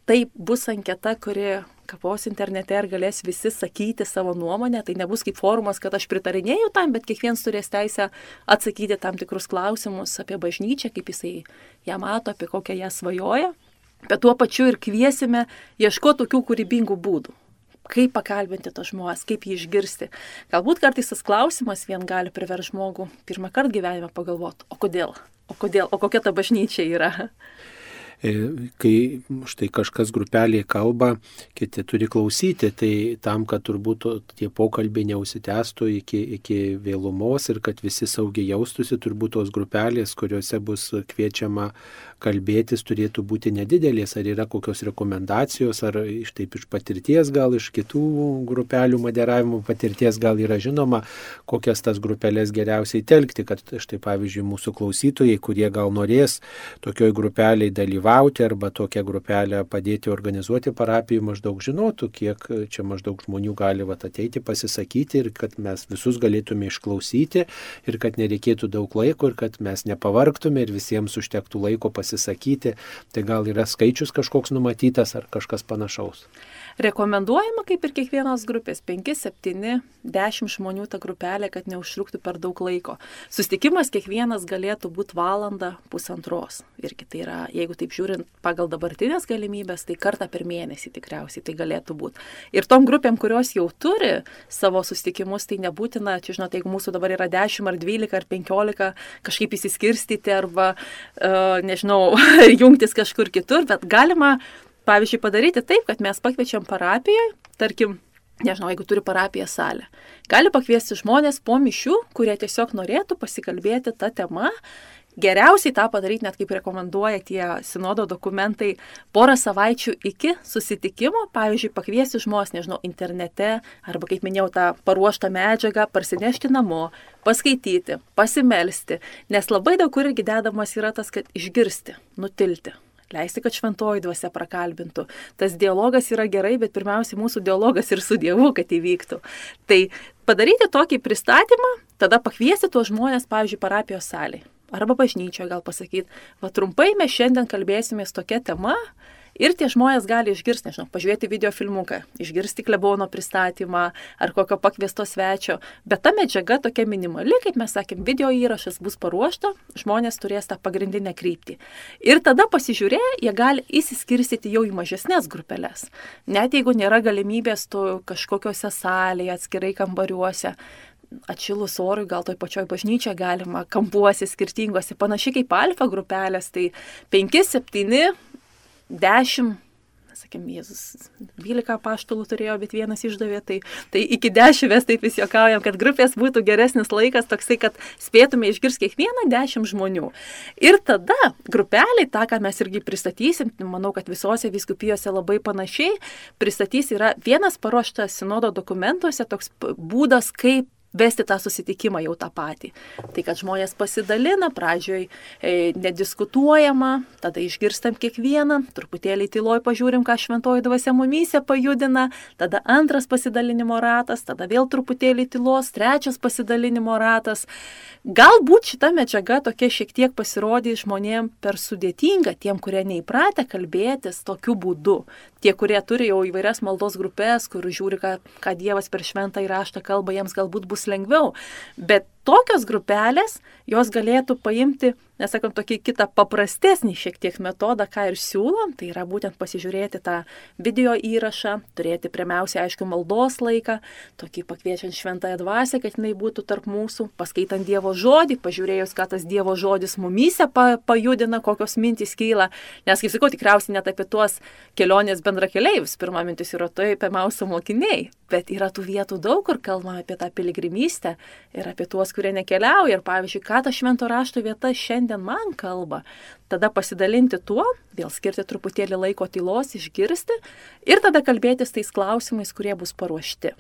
taip bus anketa, kuri kapos internete ir galės visi sakyti savo nuomonę. Tai nebus kaip forumas, kad aš pritarinėjau tam, bet kiekvienas turės teisę atsakyti tam tikrus klausimus apie bažnyčią, kaip jisai ją mato, apie kokią ją svajoja. Bet tuo pačiu ir kviesime ieškoti tokių kūrybingų būdų. Kaip pakalbinti tos žmonės, kaip jį išgirsti. Galbūt kartais tas klausimas vien gali priversti žmogų pirmą kartą gyvenime pagalvoti, o kodėl, o kodėl, o kokia ta bažnyčia yra. E, kai štai kažkas grupelėje kalba, kiti turi klausyti, tai tam, kad turbūt tie pokalbiai neusitęstų iki, iki vėlumos ir kad visi saugiai jaustųsi, turbūt tos grupelės, kuriuose bus kviečiama kalbėtis turėtų būti nedidelės, ar yra kokios rekomendacijos, ar iš taip iš patirties, gal iš kitų grupelių moderavimo patirties, gal yra žinoma, kokias tas grupelės geriausiai telkti, kad štai pavyzdžiui mūsų klausytojai, kurie gal norės tokioj grupeliai dalyvauti arba tokią grupelę padėti organizuoti parapijų, maždaug žinotų, kiek čia maždaug žmonių gali vat, ateiti pasisakyti ir kad mes visus galėtume išklausyti ir kad nereikėtų daug laiko ir kad mes nepavargtume ir visiems užtektų laiko pasisakyti pasisakyti, tai gal yra skaičius kažkoks numatytas ar kažkas panašaus. Rekomenduojama, kaip ir kiekvienos grupės, 5, 7, 10 žmonių ta grupelė, kad neužtruktų per daug laiko. Sustikimas kiekvienas galėtų būti valanda pusantros. Irgi tai yra, jeigu taip žiūrint pagal dabartinės galimybės, tai kartą per mėnesį tikriausiai tai galėtų būti. Ir tom grupėm, kurios jau turi savo sustikimus, tai nebūtina, čia žinot, jeigu mūsų dabar yra 10 ar 12 ar 15, kažkaip įsiskirstyti arba, uh, nežinau, <laughs> jungtis kažkur kitur, bet galima pavyzdžiui, padaryti taip, kad mes pakviečiam parapijoje, tarkim, nežinau, jeigu turi parapiją salę. Gali pakviesti žmonės po mišių, kurie tiesiog norėtų pasikalbėti tą temą. Geriausiai tą padaryti, net kaip rekomenduoja tie sinodo dokumentai, porą savaičių iki susitikimo, pavyzdžiui, pakviesti žmonės, nežinau, internete, arba, kaip minėjau, tą paruoštą medžiagą parsinešti namo, paskaityti, pasimelsti, nes labai daug kur irgi dedamas yra tas, kad išgirsti, nutilti leisti, kad šventoji dvasia prakalbintų. Tas dialogas yra gerai, bet pirmiausia, mūsų dialogas ir su Dievu, kad įvyktų. Tai padaryti tokį pristatymą, tada pakviesti tuos žmonės, pavyzdžiui, parapijos salėje. Arba bažnyčioje gal pasakyti, va trumpai mes šiandien kalbėsimės tokia tema Ir tie žmonės gali išgirsti, nežinau, pažiūrėti video filmuką, išgirsti klebono pristatymą ar kokio pakviesto svečio, bet ta medžiaga tokia minimali, kaip mes sakėm, video įrašas bus paruošta, žmonės turės tą pagrindinę kryptį. Ir tada pasižiūrėję, jie gali įsiskirstyti jau į mažesnės grupelės. Net jeigu nėra galimybės tu kažkokiose salėje, atskirai kambariuose, atšilus orui, gal toj pačioj bažnyčia galima, kampuosi skirtingose, panašiai kaip alfa grupelės, tai 5, 7, 10, sakėm, Jėzus 12 paštalų turėjo, bet vienas išdavė, tai, tai iki 10 mes taip vis juokaujam, kad grupės būtų geresnis laikas toksai, kad spėtume išgirsti kiekvieną 10 žmonių. Ir tada grupeliai, tą, ką mes irgi pristatysim, manau, kad visose viskupijose labai panašiai, pristatys yra vienas paruoštas sinodo dokumentuose toks būdas, kaip vesti tą susitikimą jau tą patį. Tai kad žmonės pasidalina, pradžioj e, nediskutuojama, tada išgirstam kiekvieną, truputėlį tyloj pažiūrim, ką šventoji dvasia mumyse pajudina, tada antras pasidalinimo ratas, tada vėl truputėlį tylos, trečias pasidalinimo ratas. Galbūt šita medžiaga tokia šiek tiek pasirodė žmonėm per sudėtinga, tiem, kurie neįpratę kalbėtis tokiu būdu tie, kurie turi jau įvairias maldos grupės, kur žiūri, ką, ką Dievas per šventą įraštą kalba, jiems galbūt bus lengviau. Bet tokios grupelės, jos galėtų paimti, nesakom, tokį kitą paprastesnį šiek tiek metodą, ką ir siūlom, tai yra būtent pasižiūrėti tą video įrašą, turėti pirmiausia, aišku, maldos laiką, tokį pakviečiant šventąją dvasę, kad jinai būtų tarp mūsų, paskaitant Dievo žodį, pažiūrėjus, ką tas Dievo žodis mumyse pa, pajudina, kokios mintys kyla, nes, kaip sakau, tikriausiai net apie tuos kelionės bendrakeleivius, pirma mintis yra tai apie mausų mokiniai, bet yra tų vietų daug, kur kalbama apie tą piligrimystę ir apie tuos, kurie nekeliauja ir pavyzdžiui, ką ta švento rašto vieta šiandien man kalba, tada pasidalinti tuo, vėl skirti truputėlį laiko tylos, išgirsti ir tada kalbėtis tais klausimais, kurie bus paruošti.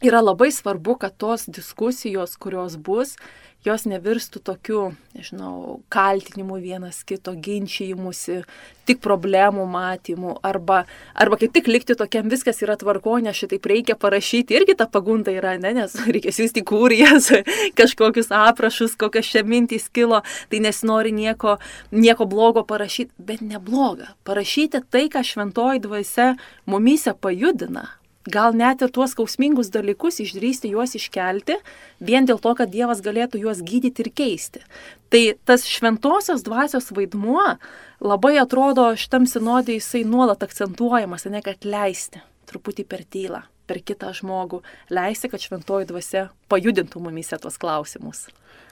Yra labai svarbu, kad tos diskusijos, kurios bus, jos nevirstų tokiu, nežinau, kaltinimu vienas kito, ginčijimusi, tik problemų matymu, arba, arba kaip tik likti tokiam viskas yra tvarko, nes šitaip reikia parašyti, irgi ta pagunda yra, ne, nes <laughs> reikia siūsti kūrijas, <laughs> kažkokius aprašus, kokios čia mintys kilo, tai nesinori nieko, nieko blogo parašyti, bet nebloga. Parašyti tai, ką šventoji dvasia mumyse pajudina, gal net ir tuos skausmingus dalykus išdrysti juos iškelti, vien dėl to, kad Dievas galėtų juos gydyti ir keisti. Tai tas šventosios dvasios vaidmuo labai atrodo šitam sinodė jisai nuolat akcentuojamas, ne kad leisti truputį per tylą, per kitą žmogų, leisti, kad šventoji dvasia pajudintų mumise tuos klausimus.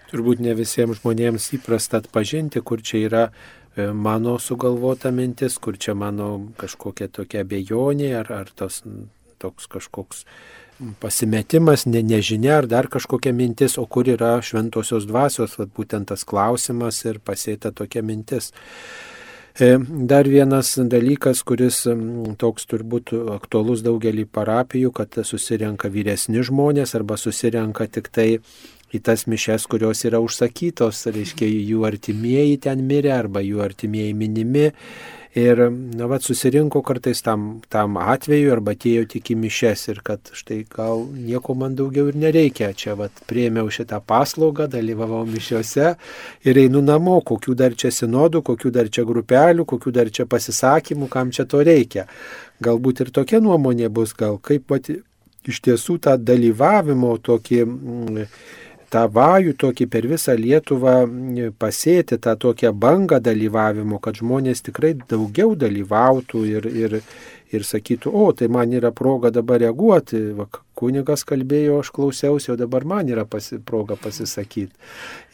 Turbūt ne visiems žmonėms įprasta atpažinti, kur čia yra e, mano sugalvota mintis, kur čia mano kažkokia tokia bejonė ar, ar tos toks kažkoks pasimetimas, ne, nežinia ar dar kažkokia mintis, o kur yra šventosios dvasios, vat, būtent tas klausimas ir pasėta tokia mintis. E, dar vienas dalykas, kuris toks turbūt aktualus daugelį parapijų, kad susirenka vyresni žmonės arba susirenka tik tai į tas mišes, kurios yra užsakytos, reiškia jų artimieji ten mirė arba jų artimieji minimi Ir, na, va, susirinko kartais tam, tam atveju arba atėjo tik į mišes ir kad štai gal nieko man daugiau ir nereikia. Čia, va, prieimiau šitą paslaugą, dalyvavau mišiuose ir einu namo, kokių dar čia sinodų, kokių dar čia grupelių, kokių dar čia pasisakymų, kam čia to reikia. Galbūt ir tokia nuomonė bus, gal kaip, va, iš tiesų tą dalyvavimo tokį... Mm, tą vajų tokį per visą Lietuvą pasėti, tą tokią bangą dalyvavimo, kad žmonės tikrai daugiau dalyvautų ir, ir, ir sakytų, o tai man yra proga dabar reaguoti, va, kunigas kalbėjo, aš klausiausi, o dabar man yra pasi, proga pasisakyti.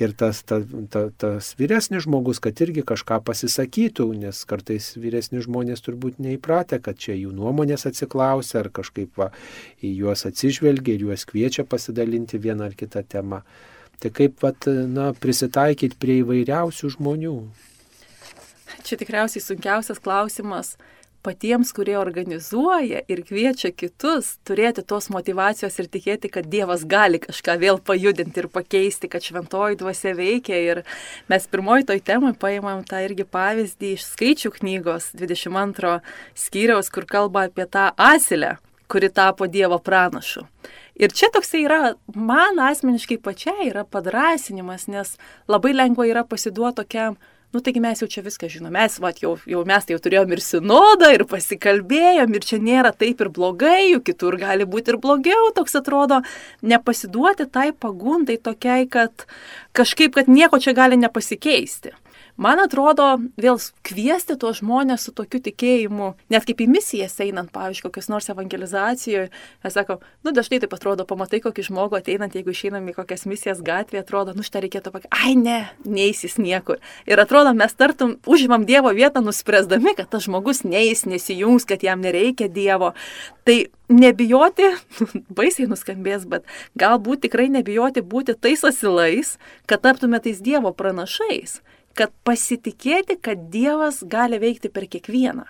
Ir tas, ta, ta, tas vyresnis žmogus, kad irgi kažką pasisakytų, nes kartais vyresni žmonės turbūt neįpratę, kad čia jų nuomonės atsiklausia ar kažkaip va, į juos atsižvelgia ir juos kviečia pasidalinti vieną ar kitą temą. Tai kaip vat, na, prisitaikyti prie įvairiausių žmonių. Čia tikriausiai sunkiausias klausimas patiems, kurie organizuoja ir kviečia kitus, turėti tos motivacijos ir tikėti, kad Dievas gali kažką vėl pajudinti ir pakeisti, kad šventoji dvasia veikia. Ir mes pirmoji toj temai paimam tą irgi pavyzdį iš skaičių knygos 22 skyriaus, kur kalba apie tą asilę, kuri tapo Dievo pranašu. Ir čia toksai yra, man asmeniškai pačiai yra padrasinimas, nes labai lengva yra pasiduoti tokiam nu taigi mes jau čia viską žinom, mes, va, jau, jau mes tai jau turėjom ir sinodą, ir pasikalbėjom, ir čia nėra taip ir blogai, juk kitur gali būti ir blogiau, toks atrodo, nepasiduoti tai pagundai tokiai, kad kažkaip, kad nieko čia gali nepasikeisti. Man atrodo, vėl kviesti tuos žmonės su tokiu tikėjimu, net kaip į misijas einant, pavyzdžiui, kokios nors evangelizacijoje, mes sakom, nu dažnai taip atrodo, pamatai kokį žmogų ateinant, jeigu išeinam į kokias misijas gatvėje, atrodo, nu šitą reikėtų pakeisti, ai ne, neįsis niekur. Ir atrodo, mes tartum užimam Dievo vietą, nuspręsdami, kad tas žmogus neįs, nesijungs, kad jam nereikia Dievo. Tai nebijoti, <laughs> baisiai nuskambės, bet galbūt tikrai nebijoti būti tais asilais, kad taptume tais Dievo pranašais kad pasitikėti, kad Dievas gali veikti per kiekvieną.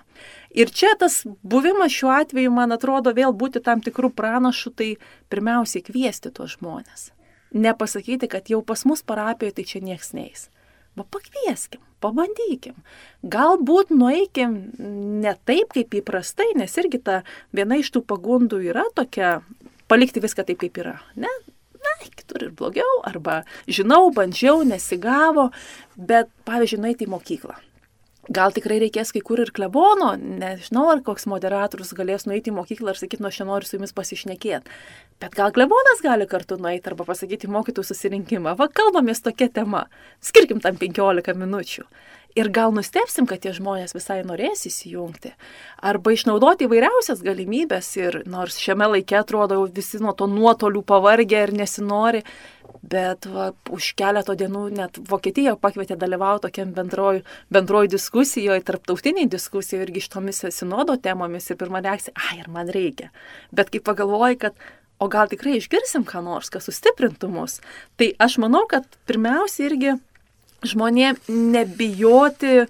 Ir čia tas buvimas šiuo atveju, man atrodo, vėl būti tam tikrų pranašų, tai pirmiausiai kviesti tuos žmonės. Nepasakyti, kad jau pas mus parapijoje tai čia nieks neis. Va pakvieskim, pabandykim. Galbūt nueikim ne taip, kaip įprastai, nes irgi ta viena iš tų pagundų yra tokia palikti viską taip, kaip yra. Ne? Na, kitur ir blogiau, arba žinau, bandžiau, nesigavo, bet, pavyzdžiui, nueiti į mokyklą. Gal tikrai reikės kai kur ir klebono, nežinau, ar koks moderatorius galės nueiti į mokyklą ir sakyti, nu aš nenoriu su jumis pasišnekėti. Bet gal klebonas gali kartu nueiti arba pasakyti mokytojų susirinkimą. Va, kalbamės tokia tema. Skirkim tam 15 minučių. Ir gal nustepsim, kad tie žmonės visai norės įsijungti. Arba išnaudoti įvairiausias galimybės ir nors šiame laike atrodo visi nuo to nuotolių pavargę ir nesinori, bet va, už keletą dienų net Vokietija pakvietė dalyvauti tokiam bendroju, bendroju diskusijoje, tarptautiniai diskusijoje irgi iš tomis sinodo temomis ir pirma reakcija, ai, ir man reikia. Bet kai pagalvoji, kad o gal tikrai išgirsim ką nors, kas sustiprintų mus, tai aš manau, kad pirmiausia irgi žmonėm nebijoti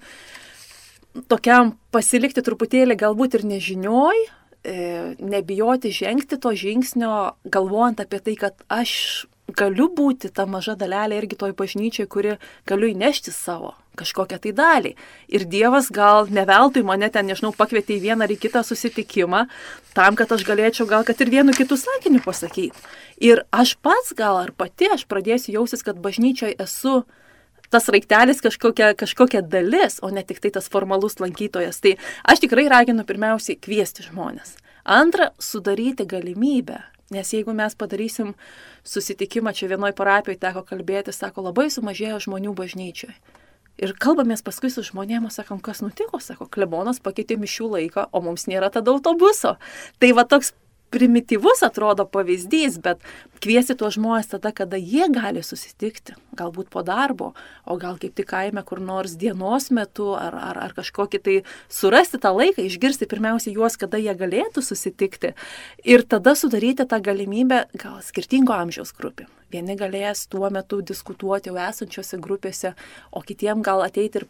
tokiam pasilikti truputėlį galbūt ir nežinioj, e, nebijoti žengti to žingsnio, galvojant apie tai, kad aš galiu būti ta maža dalelė irgi toj bažnyčiai, kuri galiu įnešti savo kažkokią tai dalį. Ir Dievas gal neveltui mane ten, nežinau, pakvietė į vieną ar į kitą susitikimą, tam, kad aš galėčiau gal kad ir vienu kitu sakiniu pasakyti. Ir aš pats gal ar pati aš pradėsiu jausis, kad bažnyčioje esu tas raiktelis kažkokia, kažkokia dalis, o ne tik tai tas formalus lankytojas. Tai aš tikrai raginu pirmiausiai kviesti žmonės. Antra, sudaryti galimybę. Nes jeigu mes padarysim susitikimą, čia vienoj parapijoje teko kalbėti, sako, labai sumažėjo žmonių bažnyčioje. Ir kalbamės paskui su žmonėmis, sakom, kas nutiko, sako, klebonas pakeitė mišių laiką, o mums nėra tada autobuso. Tai va toks primityvus atrodo pavyzdys, bet kviesi tuos žmonės tada, kada jie gali susitikti, galbūt po darbo, o gal kaip tik kaime kur nors dienos metu, ar, ar, ar kažkokį tai surasti tą laiką, išgirsti pirmiausia juos, kada jie galėtų susitikti ir tada sudaryti tą galimybę gal skirtingo amžiaus grupėm. Vieni galės tuo metu diskutuoti jau esančiose grupėse, o kitiem gal ateiti ir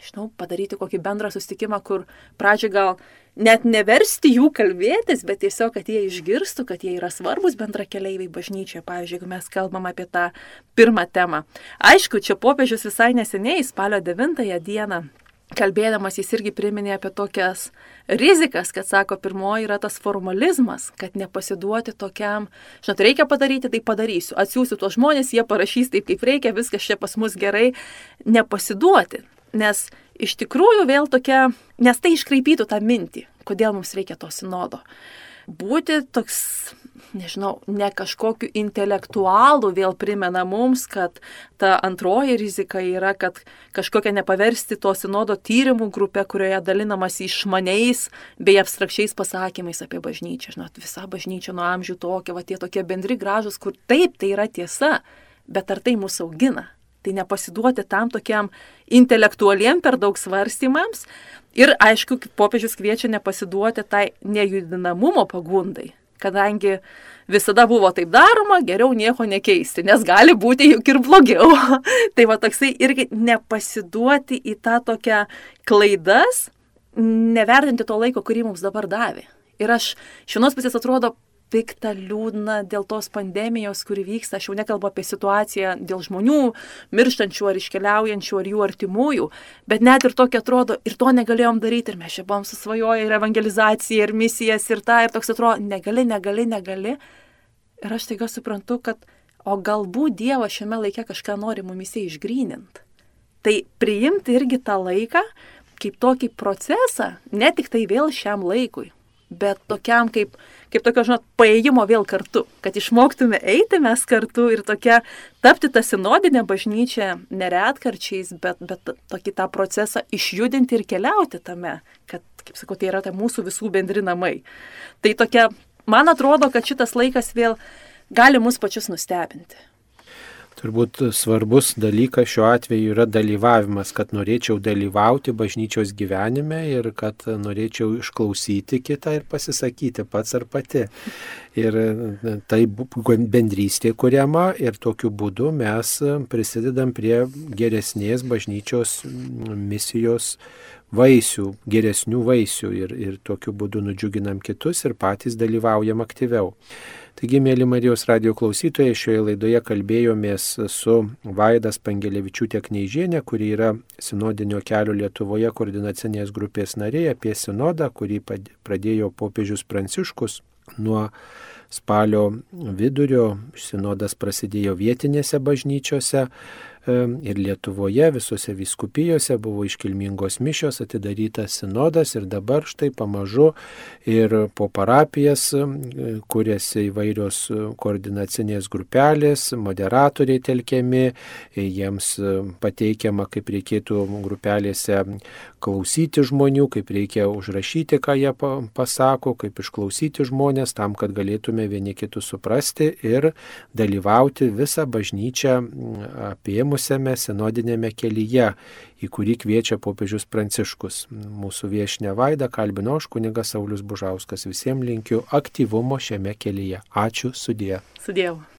nežinau, padaryti kokį bendrą sustikimą, kur pradžioje gal net neversti jų kalbėtis, bet tiesiog, kad jie išgirstų, kad jie yra svarbus bendra keliaiviai bažnyčioje, pavyzdžiui, jeigu mes kalbam apie tą pirmą temą. Aišku, čia popiežius visai neseniai, spalio 9 dieną, kalbėdamas jis irgi priminė apie tokias rizikas, kad sako, pirmoji yra tas formalizmas, kad nepasiduoti tokiam, žinot, reikia padaryti, tai padarysiu, atsiųsiu tuos žmonės, jie parašys taip, kaip reikia, viskas čia pas mus gerai, nepasiduoti. Nes iš tikrųjų vėl tokia, nes tai iškraipytų tą mintį, kodėl mums reikia to sinodo. Būti toks, nežinau, ne kažkokiu intelektualu vėl primena mums, kad ta antroji rizika yra, kad kažkokia nepaversti to sinodo tyrimų grupė, kurioje dalinamas išmaniais bei abstrakčiais pasakymais apie bažnyčią. Žinot, visa bažnyčia nuo amžių tokia, va tie tokie bendri gražus, kur taip tai yra tiesa, bet ar tai mūsų augina? Tai nepasiduoti tam tokiam intelektualiem per daug svarstymams. Ir aišku, popiežius kviečia nepasiduoti tai nejudinamumo pagundai, kadangi visada buvo taip daroma, geriau nieko nekeisti, nes gali būti juk ir blogiau. <laughs> tai va toksai irgi nepasiduoti į tą tokią klaidas, nevertinti to laiko, kurį mums dabar davė. Ir aš iš vienos pusės atrodo, pikta, liūdna dėl tos pandemijos, kuri vyksta. Aš jau nekalbu apie situaciją dėl žmonių mirštančių ar iškeliaujančių ar jų artimųjų, bet net ir tokia atrodo, ir to negalėjom daryti, ir mes čia buvom susvajoję ir evangelizaciją, ir misijas, ir tą, ir toks atrodo, negali, negali, negali. Ir aš taiga suprantu, kad o galbūt Dievas šiame laike kažką nori mumise išgrynint. Tai priimti irgi tą laiką kaip tokį procesą, ne tik tai vėl šiam laikui, bet tokiam kaip, kaip tokio, žinot, paėjimo vėl kartu, kad išmoktume eiti mes kartu ir tokia, tapti tą sinodinę bažnyčią neretkarčiais, bet, bet tokį tą procesą išjudinti ir keliauti tame, kad, kaip sakau, tai yra tai mūsų visų bendri namai. Tai tokia, man atrodo, kad šitas laikas vėl gali mus pačius nustebinti. Turbūt svarbus dalykas šiuo atveju yra dalyvavimas, kad norėčiau dalyvauti bažnyčios gyvenime ir kad norėčiau išklausyti kitą ir pasisakyti pats ar pati. Ir tai bendrystė kuriama ir tokiu būdu mes prisidedam prie geresnės bažnyčios misijos vaisių, geresnių vaisių ir, ir tokiu būdu nudžiuginam kitus ir patys dalyvaujam aktyviau. Taigi, mėly Marijos radio klausytojai, šioje laidoje kalbėjomės su Vaidas Pangelevičiūtė Kneižienė, kuri yra Sinodinio kelio Lietuvoje koordinacinės grupės narė apie sinodą, kurį pradėjo popiežius Pranciškus nuo spalio vidurio. Sinodas prasidėjo vietinėse bažnyčiose ir Lietuvoje, visose viskupijose buvo iškilmingos mišios, atidarytas sinodas ir dabar štai pamažu ir po parapijas kuriasi įvairios koordinacinės grupelės, moderatoriai telkiami, jiems pateikiama, kaip reikėtų grupelėse klausyti žmonių, kaip reikia užrašyti, ką jie pasako, kaip išklausyti žmonės, tam, kad galėtume vieni kitus suprasti ir dalyvauti visą bažnyčią apie apėmusiame senodinėme kelyje, į kurį kviečia popiežius Pranciškus. Mūsų viešinę vaidą kalbino aš kunigas Saulis Bužauskas. Visiems linkiu aktyvumo šiame kelyje. Ačiū sudė. Sudėjau.